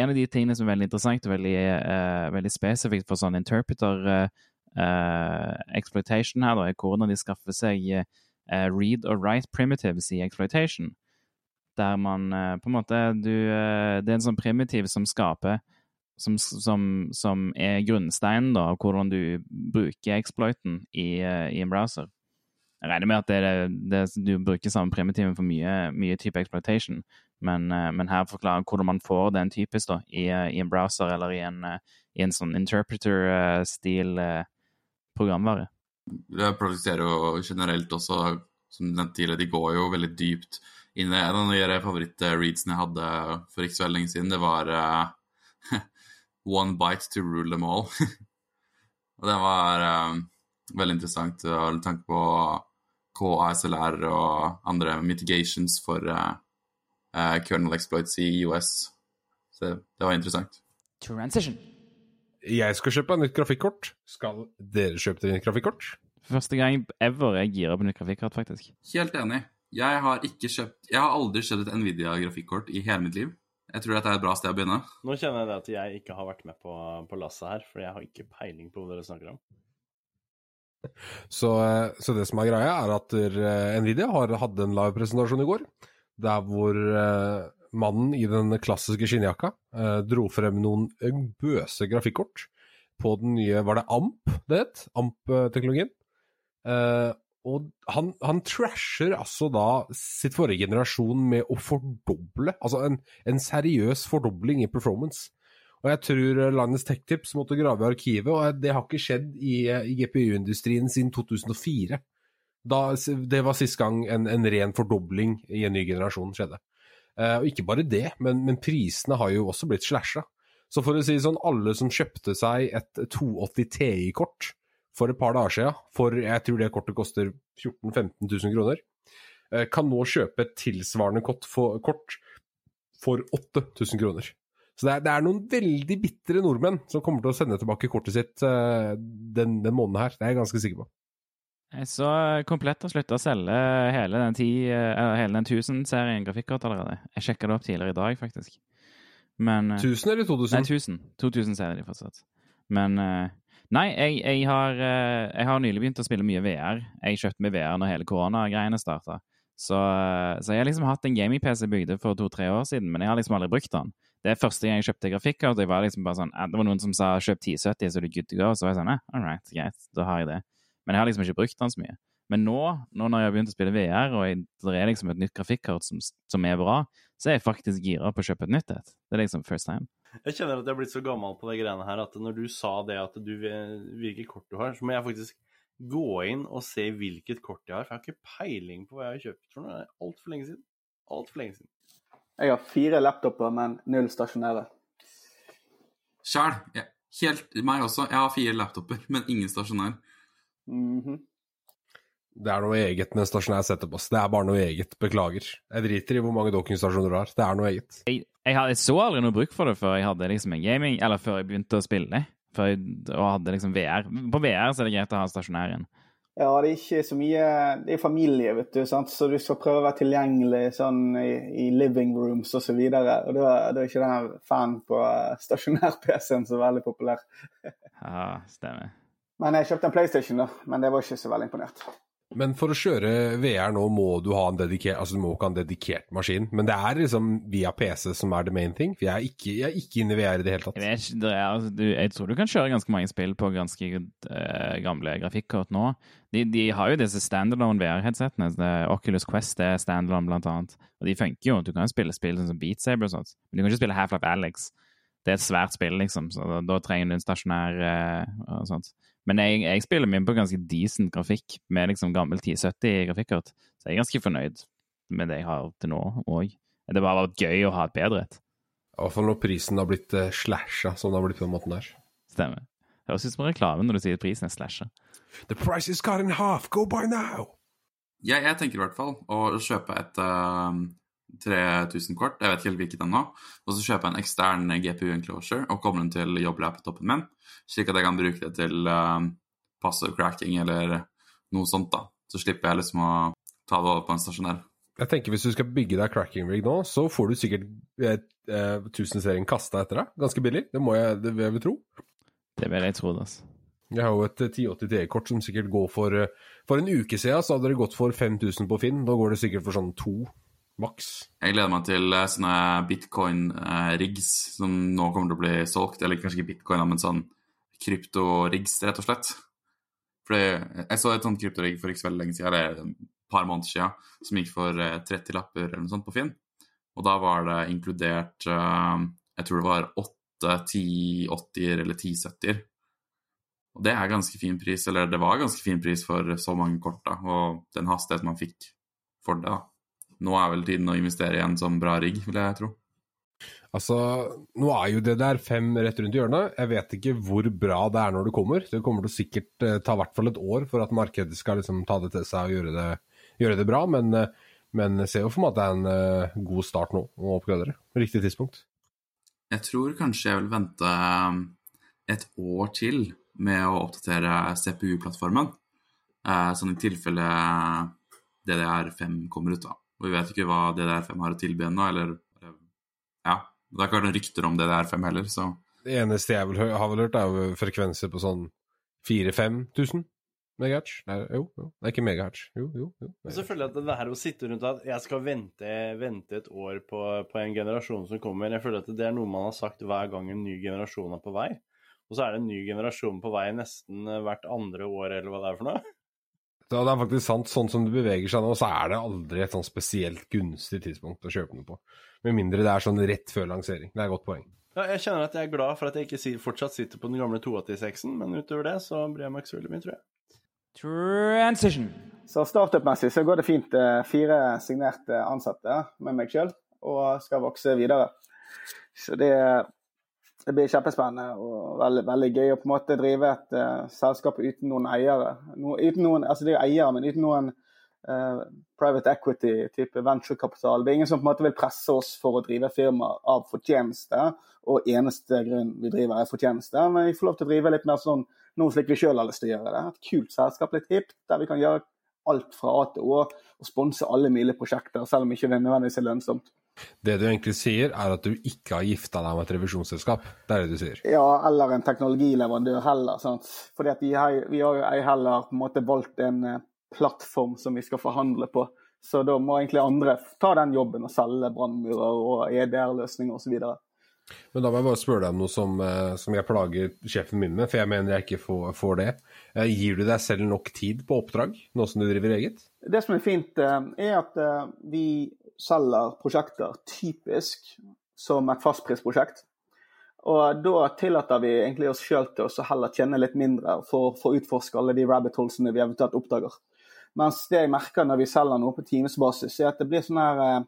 En av de tingene som er veldig interessant og veldig, eh, veldig spesifikt for sånn interpreter eh, eh, exploitation her, da, er hvordan de skaffer seg eh, read og write primitives i exploitation der man eh, på en måte du, eh, Det er en sånn primitiv som skaper som, som, som er grunnsteinen av hvordan du bruker exploiten i, eh, i en browser. Jeg regner med at det, det, det, du bruker samme primitiven for mye, mye type exploitation, men, men her forklarer hvordan man får den typisk da, i, i en browser eller i en, i en sånn interpreter-stil programvare. Det produserer jo generelt også, som du nevnte tidligere, de går jo veldig dypt inn i det. En av de favoritt-readsene jeg hadde for ikke så veldig lenge siden, det var uh, One bite to rule them all. og det var um, veldig interessant med tanke på KASLR og andre mitigations for uh, uh, kernel exploits i US. Så det, var interessant. Transition. Jeg skal kjøpe nytt grafikkort. Skal dere kjøpe dere nytt grafikkort? Første gang ever jeg girer opp nytt grafikkort, faktisk. Helt enig. Jeg har ikke kjøpt Jeg har aldri kjøpt et Nvidia grafikkort i hele mitt liv. Jeg tror dette er et bra sted å begynne. Nå kjenner jeg det at jeg ikke har vært med på, på lasset her, for jeg har ikke peiling på hva dere snakker om. Så, eh, så det som er greia, er at eh, Nvidia har hadde en live-presentasjon i går, der hvor eh, mannen i den klassiske skinnjakka eh, dro frem noen bøse grafikkort på den nye Var det AMP det het? AMP-teknologien. Eh, og han, han trasher altså da sitt forrige generasjon med å fordoble, altså en, en seriøs fordobling i performance. Og jeg tror eh, landets tech-tips måtte grave i arkivet, og det har ikke skjedd i, eh, i GPU-industrien siden 2004. Da, det var sist gang en, en ren fordobling i en ny generasjon skjedde. Eh, og ikke bare det, men, men prisene har jo også blitt slasha. Så for å si sånn, alle som kjøpte seg et 280 Ti-kort for et par dager siden, for jeg tror det kortet koster 14 000-15 000 kroner, eh, kan nå kjøpe et tilsvarende kort for, kort for 8000 kroner. Så det er, det er noen veldig bitre nordmenn som kommer til å sende tilbake kortet sitt eh, den, den måneden her. Det er jeg ganske sikker på. Så Komplett har slutta å selge hele den, 10, eller hele den 1000-serien grafikkort allerede. Jeg sjekka det opp tidligere i dag, faktisk. Men eh, 1000 eller 2000? Nei, 1000. 2000 ser de fortsatt. Men eh, Nei, jeg, jeg, har, eh, jeg har nylig begynt å spille mye VR. Jeg kjøpte meg VR når hele koronagreiene starta. Så, eh, så jeg har liksom hatt en gaming-PC jeg for to-tre år siden, men jeg har liksom aldri brukt den. Det er første gang jeg kjøpte grafikkort. Jeg var liksom bare sånn, eh, Det var noen som sa 'kjøp 1070, så er du good to go'. Så var jeg sånn, eh, all right, greit, da har jeg det. Men jeg har liksom ikke brukt den så mye. Men nå, nå når jeg har begynt å spille VR, og det er liksom et nytt grafikkort som, som er bra, så er jeg faktisk gira på å kjøpe et nytt et. Det er liksom first time. Jeg kjenner at jeg har blitt så gammel på de greiene her at når du sa det at du hvilket kort du har, så må jeg faktisk gå inn og se hvilket kort jeg har. For jeg har ikke peiling på hva jeg har kjøpt for noe. Er altfor lenge siden. Altfor lenge siden. Jeg har fire laptoper, men null stasjonære. Sjæl. Ja, helt meg også. Jeg har fire laptoper, men ingen stasjonær. Mhm. Det er noe eget med en stasjonær setup. ass. Det er bare noe eget. Beklager. Jeg driter i hvor mange dockingstasjoner du har. Det er noe eget. Jeg, jeg, hadde, jeg så aldri noe bruk for det før jeg hadde liksom en gaming, eller før jeg begynte å spille. Før jeg, og hadde liksom VR. På VR så er det greit å ha stasjonær igjen. Ja, det er ikke så mye Det er familie, vet du, sant? så du skal prøve å være tilgjengelig sånn i, i living rooms osv. Og, så og da, da er ikke den her fan på eh, stasjonær-PC-en så veldig populær. Ja, stemmer. Men jeg kjøpte en PlayStation, da, men det var ikke så veldig imponert. Men for å kjøre VR nå må du ha en dedikert altså du må ikke ha en dedikert maskin. Men det er liksom via PC som er the main thing. For jeg er ikke, jeg er ikke inne i VR i det hele tatt. Jeg, vet er, altså, du, jeg tror du kan kjøre ganske mange spill på ganske uh, gamle grafikkort nå. De, de har jo disse standalone VR-headsetene. Oculus Quest er standalone, blant annet. Og de funker jo. Du kan spille spill som Beat Saber og sånt. Men du kan ikke spille Half-Life Alex. Det er et svært spill, liksom, så da, da trenger du en stasjonær uh, og sånt. Men jeg, jeg spiller min på ganske decent grafikk med liksom gammel 1070 grafikkort, så jeg er ganske fornøyd med det jeg har til nå òg. Det har bare vært gøy å ha et bedre et. I hvert fall når prisen har blitt uh, slasha, som det har blitt på den måten der. Stemmer. Det høres ut som reklame når du sier prisen er slasha. The price is cut in half, go buy now! Jeg, jeg tenker i hvert fall å kjøpe et uh, 3000-kort, jeg vet ikke helt hvilket ennå, og så kjøper jeg en ekstern GPU enclosure og kommer den til jobblaptopen min, slik at jeg kan bruke det til uh, passive cracking eller noe sånt, da. Så slipper jeg liksom å ta det over på en stasjonær. Jeg tenker Hvis du skal bygge deg cracking rig nå, så får du sikkert et, eh, 1000-serien kasta etter deg. Ganske billig. Det må jeg, det vil jeg tro. Det vil jeg tro, altså. Jeg har jo et 1080 T-kort som sikkert går for For en uke siden så hadde det gått for 5000 på Finn. Nå går det sikkert for sånn to maks. Jeg gleder meg til sånne bitcoin-rigs som nå kommer til å bli solgt. Eller kanskje ikke bitcoin, men sånn krypto-rigs, rett og slett. Fordi jeg så et sånt kryptorigg for ikke så veldig lenge siden, eller et par måneder siden, som gikk for 30 lapper eller noe sånt på Finn. Og da var det inkludert Jeg tror det var 8 1080-er eller 1070-er. Og det er ganske fin pris, eller det var ganske fin pris for så mange kort, da, og den hastigheten man fikk for det. da. Nå er vel tiden å investere i en sånn bra rigg, vil jeg tro. Altså, nå er jo det der fem rett rundt hjørnet. Jeg vet ikke hvor bra det er når det kommer. Det kommer til å sikkert eh, ta i hvert fall et år for at markedet skal liksom ta det til seg og gjøre det, gjøre det bra, men, uh, men jeg ser jo for meg at det er en eh, god start nå å oppgradere. Riktig tidspunkt. Jeg tror kanskje jeg vil vente et år til med å oppdatere CPU-plattformen, sånn i tilfelle DDR5 kommer ut. da. Og vi vet ikke hva DDR5 har å tilby ennå, eller Ja. Det har ikke vært noen rykter om DDR5 heller, så Det eneste jeg vel, har vel hørt, er jo frekvenser på sånn 4000-5000 megahertz. Nei, jo, jo, det er ikke megahertz. Jo, jo. jo Og så føler jeg at det her å sitte rundt at jeg skal vente, vente et år på, på, en generasjon som kommer, jeg føler at det er noe man har sagt hver gang en ny generasjon er på vei. Og så er det en ny generasjon på vei nesten hvert andre år, eller hva det er for noe. Ja, det er faktisk sant. Sånn som det beveger seg nå, så er det aldri et sånn spesielt gunstig tidspunkt å kjøpe noe på. Med mindre det er sånn rett før lansering. Det er et godt poeng. Ja, jeg kjenner at jeg er glad for at jeg ikke fortsatt sitter på den gamle 286-en, men utover det så bryr jeg meg ikke så veldig mye, tror jeg. Transition. Så startup-messig så går det fint. Fire signerte ansatte med meg sjøl, og skal vokse videre. Så det, det blir kjempespennende og veldig, veldig, gøy å på en måte drive et uh, selskap uten noen eiere. No, uten noen, altså det er eiere, men uten noen uh, private equity-type venturekapital. Det er ingen som på en måte vil presse oss for å drive firma av fortjeneste, og eneste grunn vi driver er fortjeneste. Men vi får lov til å drive litt mer sånn noe slik vi sjøl har lyst til å gjøre det. Et kult selskap, litt hipt, der vi kan gjøre alt fra A til Å og sponse alle mulige prosjekter, selv om ikke det nødvendigvis er lønnsomt. Det du egentlig sier, er at du ikke har gifta deg med et revisjonsselskap? Det er det du sier? Ja, eller en teknologileverandør heller. Sant? Fordi vi har, vi har ei heller på en måte valgt en plattform som vi skal forhandle på. Så da må egentlig andre ta den jobben og selge brannmurer og EDR-løsninger osv. Men da må jeg bare spørre deg om noe som, som, jeg plager sjefen min med, for jeg mener jeg ikke får, får, det. Gir du deg selv nok tid på oppdrag, nå som du driver eget? Det som er fint, er at vi selger prosjekter typisk som et fastprisprosjekt. Og da tillater vi egentlig oss sjøl til å heller tjene litt mindre for, for å utforske alle de rabbit holesene vi eventuelt oppdager. Mens det jeg merker når vi selger noe på timesbasis, er at det blir sånn her eh,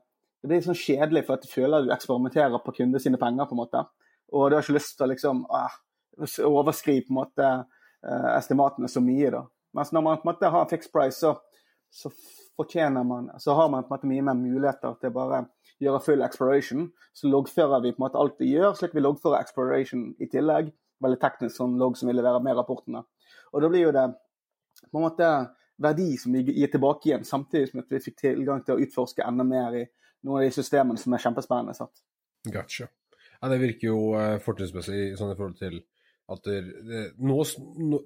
det blir sånn kjedelig for at du føler at du eksperimenterer på kunde sine penger. på en måte. Og du har ikke lyst til å liksom, ah, overskrive på en måte eh, estimatene så mye. da. Mens når man på en måte har en fixed price, så, så fortjener man, så har man på en måte mye mer muligheter til å bare gjøre full exploration. Så loggfører vi på en måte alt vi gjør, slik vi loggfører exploration i tillegg. Veldig teknisk sånn logg som vi leverer med rapportene. Og da blir jo det på en måte verdi som vi gir tilbake igjen, samtidig som at vi fikk tilgang til å utforske enda mer i noen av de systemene som er kjempespennende. sant? Gotcha. Ja, det virker jo uh, fortrinnsmessig sånn i forhold til at det, nå,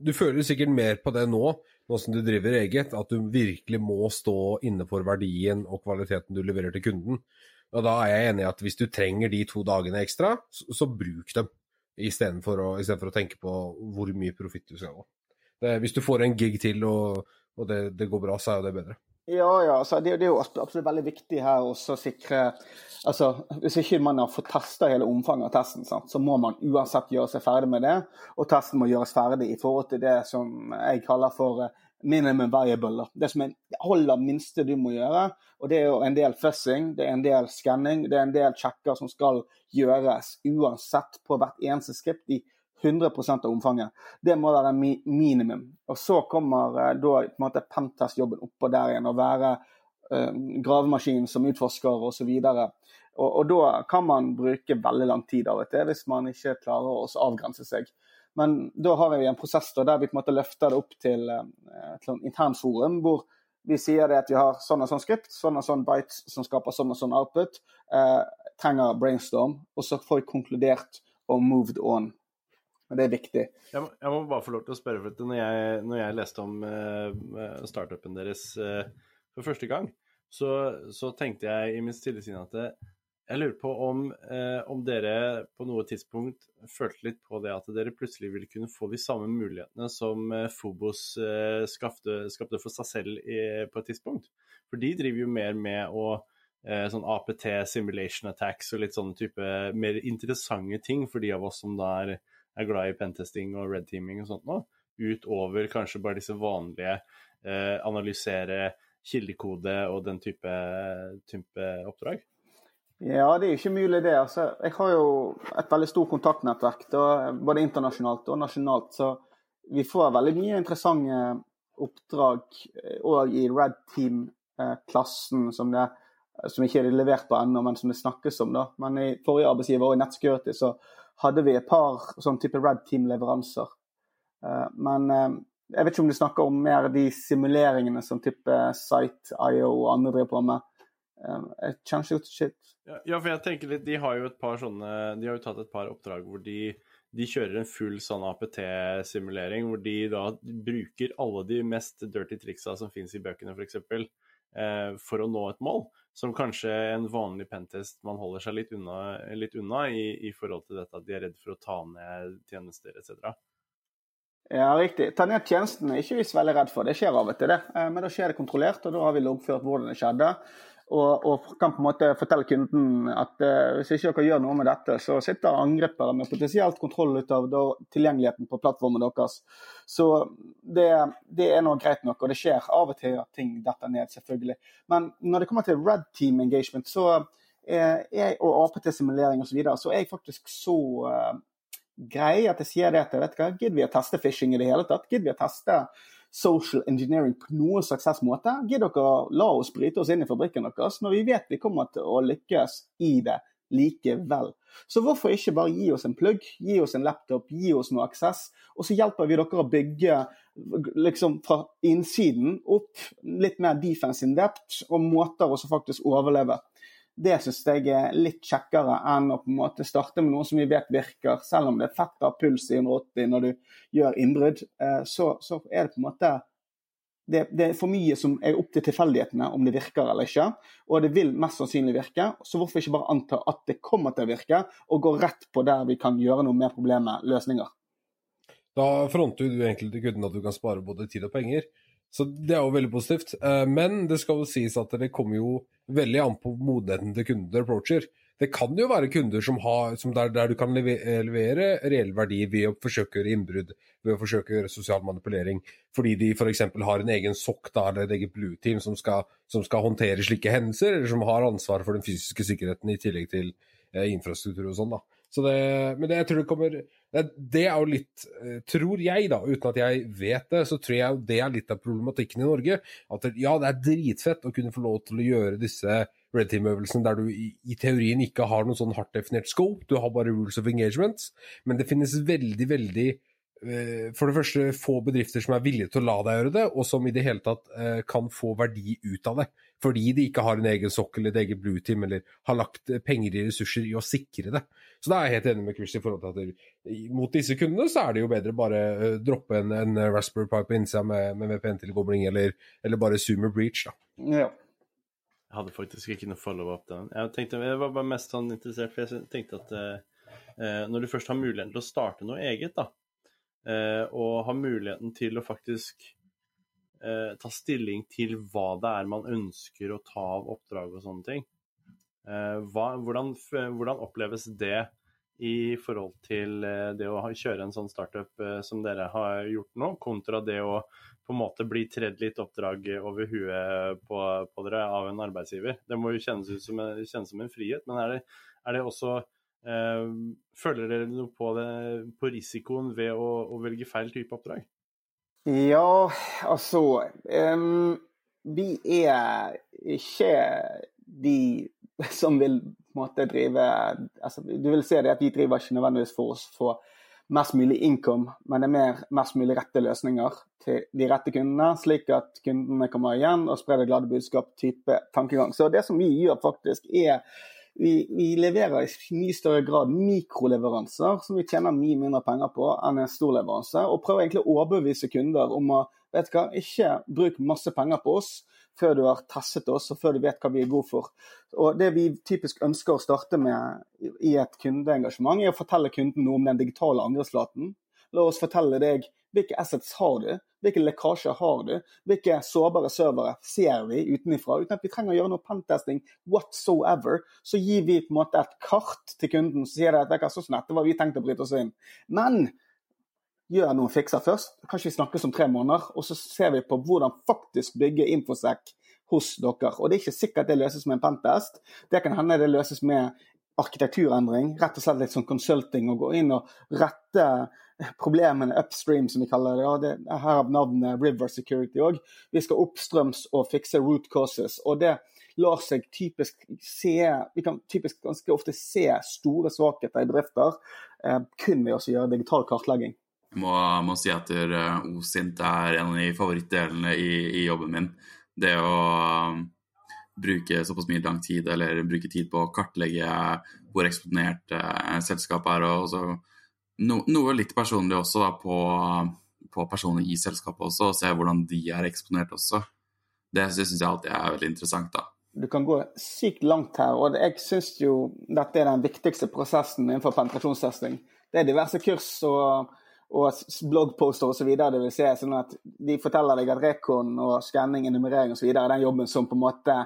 Du føler sikkert mer på det nå, nå som du driver eget, at du virkelig må stå inne for verdien og kvaliteten du leverer til kunden. Og da er jeg enig i at hvis du trenger de to dagene ekstra, så, så bruk dem. Istedenfor å, for å tenke på hvor mye profitt du skal ha. Hvis du får en gig til og, og det, det, går bra, så er jo det bedre. Ja, ja. Altså, det, det, er jo absolutt veldig viktig her også å sikre altså, Hvis ikke man har fått testa hele omfanget av testen, sant, så må man uansett gjøre seg ferdig med det. Og testen må gjøres ferdig i forhold til det som jeg kaller for eh, minimum variable. Det som er aller minste du må gjøre. Og det er jo en del fussing, det er en del skanning, det er en del sjekker som skal gjøres uansett på hvert eneste skript i 100 av omfanget. Det må være mi minimum. Og så kommer uh, da på en måte pentest-jobben oppå der igjen, å være gravemaskin som utforsker osv. Og, og da kan man bruke veldig lang tid av og til hvis man ikke klarer å avgrense seg. Men da har vi en prosess da, der vi på en måte løfter det opp til uh, et internforum, hvor vi sier at vi har sånn og sånn skript, sånn og sånn bites som skaper sånn og sånn output. Eh, trenger brainstorm, og så får vi konkludert og moved on men det er viktig. Jeg må, jeg må, bare få lov til å spørre, for når jeg, når jeg leste om uh, startupen deres uh, for første gang, så, så, tenkte jeg i min stille sinn at det, jeg lurer på om, uh, om, dere på noe tidspunkt følte litt på det at dere plutselig ville kunne få de samme mulighetene som Fobos skapte, skapte, for seg selv i, på et tidspunkt. For de driver jo mer med å sånn APT, simulation attacks og litt sånne type mer interessante ting for de av oss som da er er glad i pentesting og red teaming og sånt nå, utover kanskje bare disse vanlige eh, analysere kildekode og den type, type, oppdrag? Ja, det er ikke mulig det. Altså, jeg har jo et veldig stort kontaktnettverk, da, både internasjonalt og nasjonalt. Så vi får veldig mye interessante oppdrag òg eh, i Red Team-klassen, som, som ikke er levert på ennå, men som det snakkes om. da. Men i forrige arbeidsgiver og i Nettsecurity så hadde vi et par sånn type Red Team-leveranser. Eh, men eh, jeg vet ikke om du snakker om mer de simuleringene som type Site, IO og andre driver på med. Eh, jeg kjenner ikke shit. Ja, for jeg tenker litt, De har jo et par sånne, de har jo tatt et par oppdrag hvor de, de kjører en full sånn APT-simulering, hvor de da bruker alle de mest dirty triksa som finnes i bøkene, f.eks. For, for å nå et mål som kanskje en vanlig pentest man holder seg litt unna, litt unna i, i, forhold til dette at de er redd for å ta ned tjenester etc. Ja, riktig. Ta ned tjenesten er ikke vi så veldig redd for, det skjer av og til det. Eh, men da skjer det kontrollert, og da har vi loggført hvordan det skjedde. Og, og, kan på en måte fortelle kunden at uh, hvis ikke dere gjør noe med dette, så sitter angripere med potensielt kontroll ut av tilgjengeligheten på plattformen deres. Så det, det, er noe greit nok, og det skjer av og til at ting detter ned, selvfølgelig. Men når det kommer til red team engagement så er og APT-simulering osv., så, videre, så er jeg faktisk så uh, grei at jeg sier det til vet du hva, Gidder vi å teste phishing i det hele tatt? Gidder vi å teste social engineering på noen slags måte. Gidder dere la oss bryte oss inn i fabrikken deres når vi vet vi kommer til å lykkes i det likevel. Så hvorfor ikke bare gi oss en plugg, gi oss en laptop, gi oss noe aksess, og så hjelper vi dere å bygge liksom fra innsiden opp litt mer defense in depth og måter å faktisk overleve det syns jeg er litt kjekkere enn å på en måte starte med noe som vi vet virker. Selv om det er fett av puls i 180 når du gjør innbrudd, eh, så, så, er det på en måte det, det, er for mye som er opp til tilfeldighetene om det virker eller ikke. Og det vil mest sannsynlig virke, så hvorfor ikke bare anta at det kommer til å virke, og gå rett på der vi kan gjøre noe med problemet, løsninger. Da fronter du egentlig til kunden at du kan spare både tid og penger. Så det er jo veldig positivt. Eh, Men det skal jo sies at det kommer jo veldig an på modenheten til kunden du approacher. Det kan jo være kunder som har, som der, der du kan eh, levere reell verdi ved å forsøke å gjøre innbrudd, ved å forsøke å gjøre sosial manipulering, fordi de f.eks. har en egen sokk da, eller et eget blue team som skal, som skal håndtere slike hendelser, eller som har ansvar for den fysiske sikkerheten i tillegg til eh, infrastruktur og sånn. Så men det, jeg tror det kommer det, er jo litt eh, Tror jeg, da, uten at jeg vet det, så tror jeg det er litt av problematikken i Norge. At ja, det er dritfett å kunne få lov til å gjøre disse red team-øvelsene der du i, i teorien ikke har noen sånn hardt definert scope, du har bare rules of engagement. Men det finnes veldig, veldig for det første få bedrifter som er villige til å la deg gjøre det, og som i det hele tatt eh, kan få verdi ut av det. Fordi de ikke har en egen sokkel, eller et eget blue team, eller har lagt eh, penger i ressurser i å sikre det. Så da er jeg helt enig med Chris i forhold til at mot disse kundene så er det jo bedre bare eh, droppe en, en Raspberry Pi på innsida med, med VPN-tilkobling, eller, eller bare Zoomer Breach, da. Ja. Jeg hadde faktisk ikke noe follow-up den. Jeg, tenkte, jeg var bare mest sånn interessert, for jeg tenkte at eh, eh, når du først har muligheten til å starte noe eget, da, eh, og har muligheten til å faktisk eh, ta stilling til hva det er man ønsker å ta av oppdrag og sånne ting, eh, hva, hvordan, hvordan oppleves det i forhold til eh, det å kjøre en sånn startup eh, som dere har gjort nå, kontra det å på en måte bli tredd litt oppdrag over huet på, på dere av en arbeidsgiver. Det må jo kjennes ut som en, kjennes som en frihet, men er det, er det også eh, Føler dere noe på, det, på risikoen ved å, å velge feil type oppdrag? Ja, altså um, Vi er ikke de som vil på en måte drive altså, Du vil se det at vi driver ikke nødvendigvis for oss for mest mulig income, men det er mer mest mulig rette løsninger til de rette kundene, slik at kundene kommer igjen og sprer det glade budskap type tankegang. Så det som vi gjør faktisk er vi, vi leverer i mye større grad mikroleveranser som vi tjener mye mindre penger på enn en stor leveranse, og prøver egentlig å overbevise kunder om å vet hva, ikke bruk masse penger på oss før du har testet oss og før du vet hva vi er gode for. Og Det vi typisk ønsker å starte med i et kundeengasjement, er å fortelle kunden noe om den digitale angrepsflaten. La oss fortelle deg hvilke assets har du, hvilke lekkasjer har du, hvilke sårbare servere ser vi utenifra, uten at vi trenger å gjøre noe pentesting whatsoever. Så gir vi på en måte et kart til kunden som sier at det dette var vi tenkt å bryte oss inn. Men gjør noen fikser først. Kanskje vi snakkes om tre måneder, og så ser vi på hvordan faktisk bygge Infosec hos dere. Og det er ikke sikkert det løses med en pentest. Det kan hende det løses med arkitekturendring, rett og slett litt sånn consulting, og gå inn og rette problemene upstream, som vi kaller det. Det her har navnet River Security òg. Vi skal oppstrøms og fikse root causes. og det lar seg typisk se Vi kan typisk ganske ofte se store svakheter i bedrifter eh, kun ved å gjøre digital kartlegging. Jeg må, må si at uh, OSINT er en av de favorittdelene i, i jobben min. Det å bruke såpass mye lang tid, eller bruke tid på å kartlegge hvor eksponert eh, selskapet er. og så no, Noe litt personlig også da, på, på personer i selskapet også, og se hvordan de er eksponert også. Det syns jeg alltid er veldig interessant. da. Du kan gå sykt langt her, og jeg syns jo dette er den viktigste prosessen innenfor penetrasjonstesting. Det er diverse kurs og og bloggposter osv. Det vil si sånn at de forteller deg at rekon og skanning, og nummerering osv. er den jobben som på en måte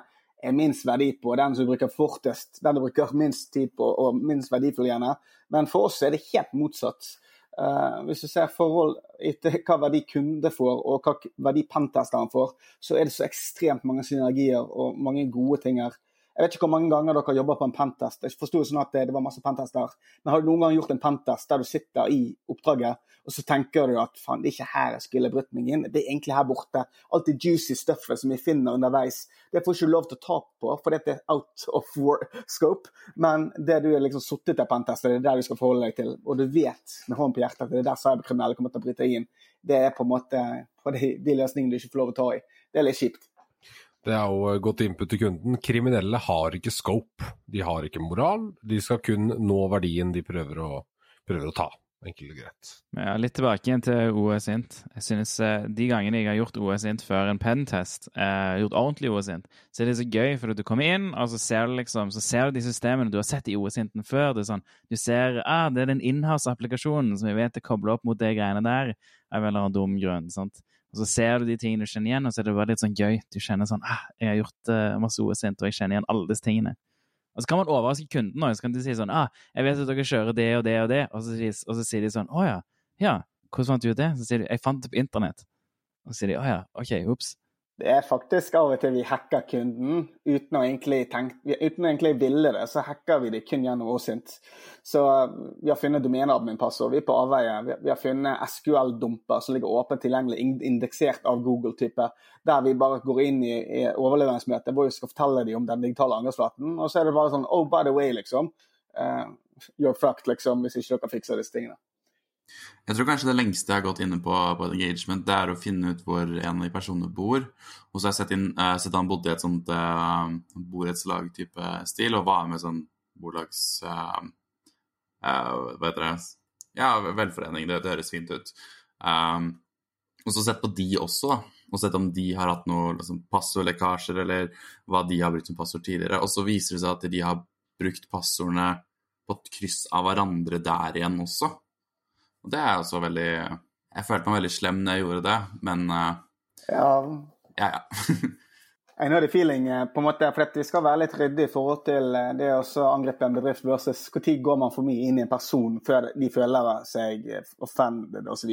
er minst verdi på, den som bruker fortest, den du bruker minst tid på og minst verdifull gjerne. Men for oss er det helt motsatt. Uh, hvis du ser forhold etter hva verdi kunde får og hva verdi pentesteren får, så er det så ekstremt mange synergier og mange gode ting her. Jeg vet ikke hvor mange ganger dere jobber på en pentest. Jeg forsto sånn at det, det var masse pentester. Men har du noen gang gjort en pentest der du sitter i oppdraget, og så tenker du at faen, det er ikke her jeg skulle brutt meg inn, det er egentlig her borte. Alt det juicy stuffet som vi finner underveis, det får ikke lov til å ta på, for det er out of war scope. Men det du er liksom sittet til pentest, det er det du skal forholde deg til. Og du vet med hånden på hjertet at det er der cyberkriminelle kommer til å bryte inn. Det er på en måte på de, de løsningene du ikke får lov å ta i. Det er litt kjipt. Det er jo godt input til kunden. Kriminelle har ikke scope. De har ikke moral. De skal kun nå verdien de prøver å, prøver å ta. Enkelt og greit. Ja, litt tilbake igjen til OS-int. Jeg synes eh, De gangene jeg har gjort OS-int før en pen-test, eh, gjort ordentlig OS-int, så er det så gøy, for du kommer inn, og så ser du liksom, så ser du de systemene du har sett i OS-inten før. det er sånn, Du ser ah, det er den inhouse-applikasjonen som vi vet er kobla opp mot de greiene der, av en eller annen dum grunn. sant? Og så ser du de tingene du kjenner igjen, og så er det bare litt sånn gøy. Du kjenner sånn ah, 'Jeg har gjort uh, masse OSint, og jeg kjenner igjen alle disse tingene'. Og så kan man overraske kunden òg. Så kan de si sånn ah, 'Jeg vet at dere kjører det og det og det', og så, og så sier de sånn 'Å ja. Ja, hvordan fant du ut det?' Så sier de 'Jeg fant det på internett'. Og så sier de 'Å ja. OK, ops'. Det er faktisk av og til vi hacker kunden uten å egentlig, tenke, uten å egentlig ville det. Så hacker vi det kun gjennom OSINT. Så vi har funnet domeneadmin-passord. Vi er på avveie. Vi har funnet SQL-dumper som ligger åpent tilgjengelig, indeksert av Google-type. Der vi bare går inn i, i overleveringsmøtet hvor vi skal fortelle dem om den digitale angrepsflaten. Og så er det bare sånn Oh, by the way, liksom. Uh, you're fucked, liksom, hvis ikke dere fikser disse tingene. Jeg tror kanskje det lengste jeg har gått inne på, på et engagement, det er å finne ut hvor en av de personene bor. Og så har jeg sett, inn, uh, sett han bodde i et sånt uh, borettslag-type stil, og var med sånn bolags... Uh, uh, hva heter det? Ja, velforening. Det, det høres fint ut. Um, og så sett på de også, da. Og sett om de har hatt noen liksom, passordlekkasjer, eller hva de har brukt som passord tidligere. Og så viser det seg at de har brukt passordene på et kryss av hverandre der igjen også. Og det er også veldig Jeg følte meg veldig slem når jeg gjorde det, men uh, Ja, ja. ja. I know the feeling, eh, på en måte, for Vi skal være litt ryddige i forhold til eh, det å angripe en bedrift versus når går man for mye inn i en person før de føler seg offended osv.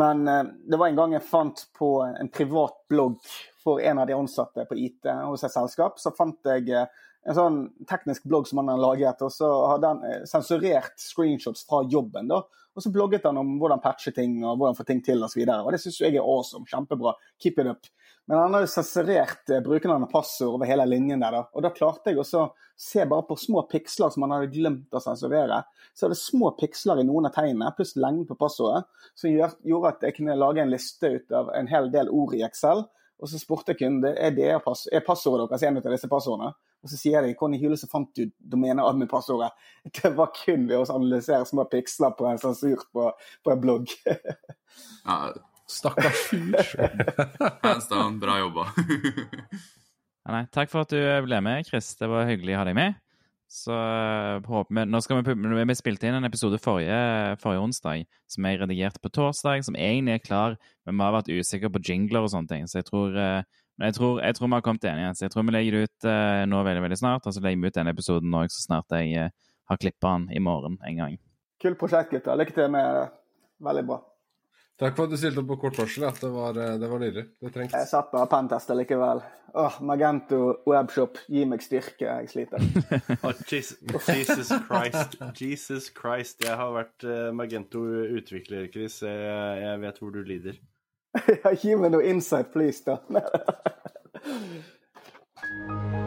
Men det var en gang jeg fant på en privat blogg for en av de ansatte på IT hos et selskap. Så fant jeg en sånn teknisk blogg som han har laget, og så hadde han sensurert screenshots fra jobben. da, og så blogget han om hvordan patche ting og hvordan få ting til osv. Det syns jeg er awesome. Kjempebra. Keep it up. Men han har jo sensurert eh, brukernavn og passord over hele linjen der. da. Og da klarte jeg også å se bare på små piksler som han hadde glemt å sensurere. Så er det små piksler i noen av tegnene, pluss lengden på passordet, som gjorde at jeg kunne lage en liste ut av en hel del ord i Excel. Og så spurte kunden er det er passordet deres en av disse passordene. Og så sier de hvordan i så fant du domeneadmin-passordet? Det var kun ved å analysere små piksler på en sensur på, på en blogg. ja, Stakkars fyr. Hands down, bra jobba. ja, nei, takk for at du ble med, Chris. Det var hyggelig å ha deg med. Så eh, håper vi, nå skal vi, vi spilte inn en episode forrige, forrige, onsdag som jeg redigerte på torsdag, som egentlig er klar, men vi har vært usikre på jingler og sånne ting. Så jeg tror uh, men jeg tror, jeg tror, vi har kommet til enighet. Jeg tror vi legger det ut uh, nå veldig veldig snart. Og så legger vi ut denne episoden nå så snart jeg uh, har klippa den i morgen en gang. Kult prosjekt, gutter. Lykke til med det. Veldig bra. Takk for at du stilte opp på kort varsel. Det var, eh, det var nydelig. Det trengtes. Jeg satt bare pentester likevel. Åh, Magento webshop, gi meg styrke. Jeg sliter. oh, Jesus, Jesus, Christ. Jesus Christ. Jeg har vært Magento-utvikler, Chris. Jeg, jeg vet hvor du lider. human or insight, please, Don.